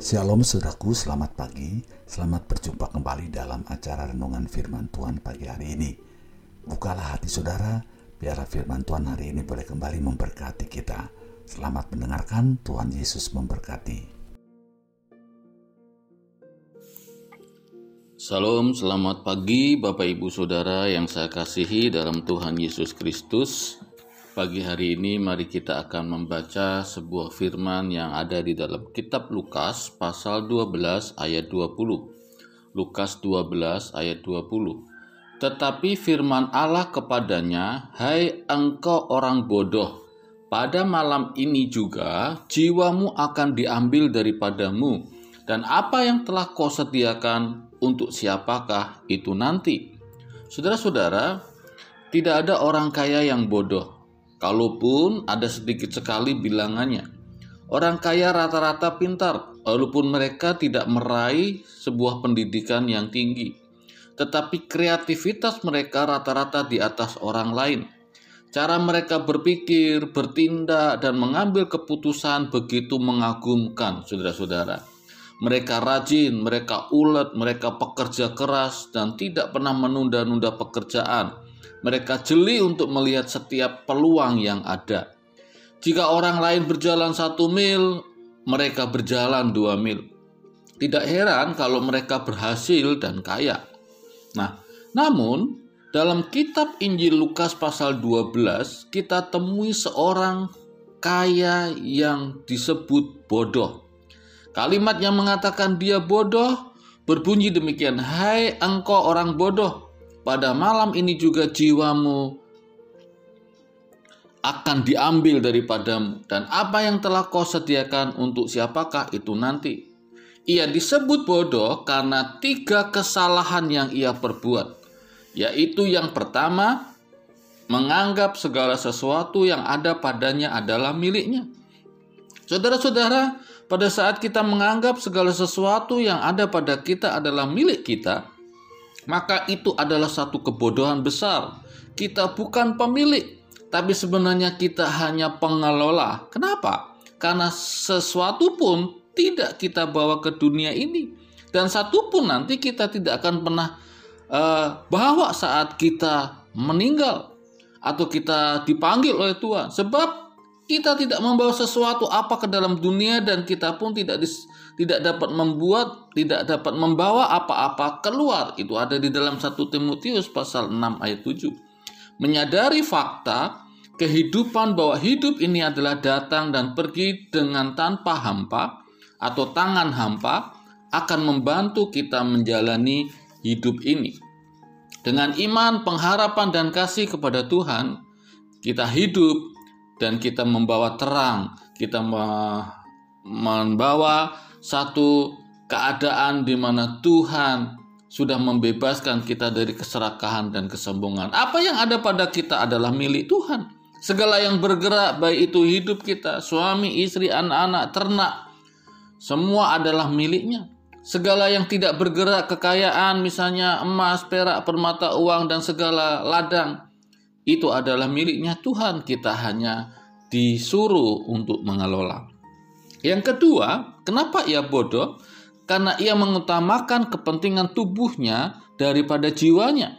Shalom saudaraku, selamat pagi. Selamat berjumpa kembali dalam acara renungan firman Tuhan pagi hari ini. Bukalah hati saudara, biar firman Tuhan hari ini boleh kembali memberkati kita. Selamat mendengarkan, Tuhan Yesus memberkati. Salam, selamat pagi Bapak Ibu Saudara yang saya kasihi dalam Tuhan Yesus Kristus. Pagi hari ini mari kita akan membaca sebuah firman yang ada di dalam kitab Lukas pasal 12 ayat 20. Lukas 12 ayat 20. Tetapi firman Allah kepadanya, "Hai engkau orang bodoh, pada malam ini juga jiwamu akan diambil daripadamu, dan apa yang telah kau sediakan untuk siapakah itu nanti?" Saudara-saudara, tidak ada orang kaya yang bodoh Kalaupun ada sedikit sekali bilangannya. Orang kaya rata-rata pintar, walaupun mereka tidak meraih sebuah pendidikan yang tinggi. Tetapi kreativitas mereka rata-rata di atas orang lain. Cara mereka berpikir, bertindak, dan mengambil keputusan begitu mengagumkan, saudara-saudara. Mereka rajin, mereka ulet, mereka pekerja keras, dan tidak pernah menunda-nunda pekerjaan mereka jeli untuk melihat setiap peluang yang ada. Jika orang lain berjalan satu mil, mereka berjalan dua mil. Tidak heran kalau mereka berhasil dan kaya. Nah, namun dalam kitab Injil Lukas pasal 12 kita temui seorang kaya yang disebut bodoh. Kalimat yang mengatakan dia bodoh berbunyi demikian, "Hai engkau orang bodoh, pada malam ini juga jiwamu akan diambil daripadamu dan apa yang telah kau sediakan untuk siapakah itu nanti. Ia disebut bodoh karena tiga kesalahan yang ia perbuat, yaitu yang pertama, menganggap segala sesuatu yang ada padanya adalah miliknya. Saudara-saudara, pada saat kita menganggap segala sesuatu yang ada pada kita adalah milik kita, maka itu adalah satu kebodohan besar. Kita bukan pemilik, tapi sebenarnya kita hanya pengelola. Kenapa? Karena sesuatu pun tidak kita bawa ke dunia ini, dan satu pun nanti kita tidak akan pernah uh, bawa saat kita meninggal atau kita dipanggil oleh Tuhan. Sebab kita tidak membawa sesuatu apa ke dalam dunia dan kita pun tidak dis, tidak dapat membuat, tidak dapat membawa apa-apa keluar. Itu ada di dalam 1 Timotius pasal 6 ayat 7. Menyadari fakta kehidupan bahwa hidup ini adalah datang dan pergi dengan tanpa hampa atau tangan hampa akan membantu kita menjalani hidup ini. Dengan iman, pengharapan, dan kasih kepada Tuhan, kita hidup dan kita membawa terang, kita membawa satu keadaan di mana Tuhan sudah membebaskan kita dari keserakahan dan kesombongan. Apa yang ada pada kita adalah milik Tuhan. Segala yang bergerak, baik itu hidup kita, suami, istri, anak-anak, ternak, semua adalah miliknya. Segala yang tidak bergerak, kekayaan, misalnya emas, perak, permata, uang, dan segala ladang, itu adalah miliknya Tuhan. Kita hanya disuruh untuk mengelola. Yang kedua, kenapa ia bodoh? Karena ia mengutamakan kepentingan tubuhnya daripada jiwanya.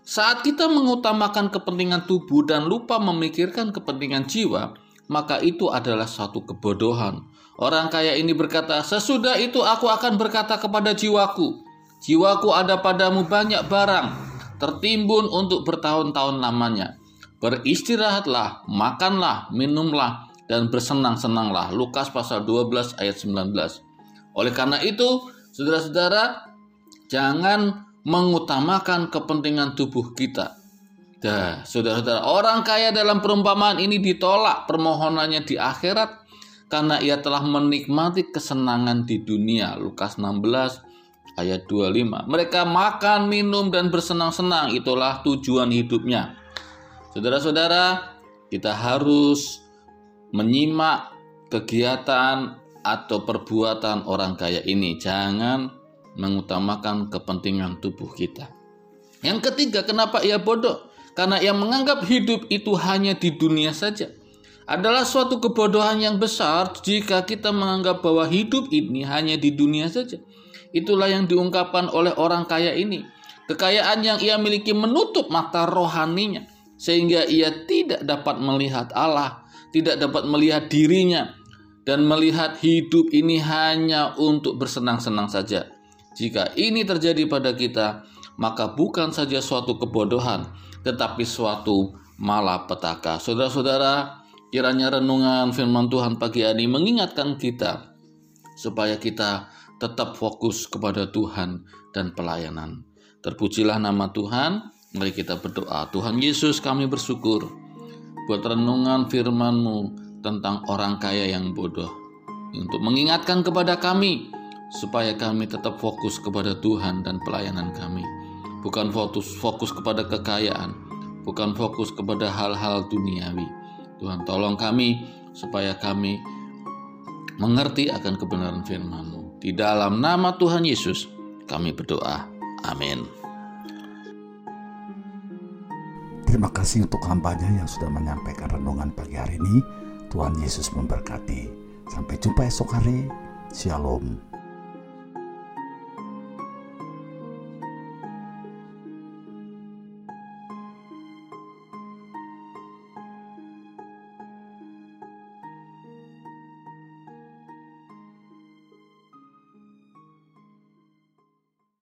Saat kita mengutamakan kepentingan tubuh dan lupa memikirkan kepentingan jiwa, maka itu adalah satu kebodohan. Orang kaya ini berkata, "Sesudah itu aku akan berkata kepada jiwaku, jiwaku ada padamu banyak barang, tertimbun untuk bertahun-tahun lamanya. Beristirahatlah, makanlah, minumlah, dan bersenang-senanglah. Lukas pasal 12 ayat 19. Oleh karena itu, saudara-saudara, jangan mengutamakan kepentingan tubuh kita. Dah, saudara-saudara, orang kaya dalam perumpamaan ini ditolak permohonannya di akhirat karena ia telah menikmati kesenangan di dunia. Lukas 16 ayat 25. Mereka makan, minum, dan bersenang-senang. Itulah tujuan hidupnya. Saudara-saudara, kita harus menyimak kegiatan atau perbuatan orang kaya ini. Jangan mengutamakan kepentingan tubuh kita. Yang ketiga, kenapa ia bodoh? Karena ia menganggap hidup itu hanya di dunia saja. adalah suatu kebodohan yang besar jika kita menganggap bahwa hidup ini hanya di dunia saja. Itulah yang diungkapkan oleh orang kaya ini. Kekayaan yang ia miliki menutup mata rohaninya sehingga ia tidak dapat melihat Allah, tidak dapat melihat dirinya dan melihat hidup ini hanya untuk bersenang-senang saja. Jika ini terjadi pada kita, maka bukan saja suatu kebodohan, tetapi suatu malapetaka. Saudara-saudara, kiranya renungan firman Tuhan pagi ini mengingatkan kita supaya kita tetap fokus kepada Tuhan dan pelayanan. Terpujilah nama Tuhan. Mari kita berdoa. Tuhan Yesus kami bersyukur buat renungan firman-Mu tentang orang kaya yang bodoh. Untuk mengingatkan kepada kami supaya kami tetap fokus kepada Tuhan dan pelayanan kami. Bukan fokus fokus kepada kekayaan, bukan fokus kepada hal-hal duniawi. Tuhan tolong kami supaya kami mengerti akan kebenaran firman-Mu. Di dalam nama Tuhan Yesus kami berdoa. Amin. Terima kasih untuk hambanya yang sudah menyampaikan renungan pagi hari ini. Tuhan Yesus memberkati. Sampai jumpa esok hari. Shalom.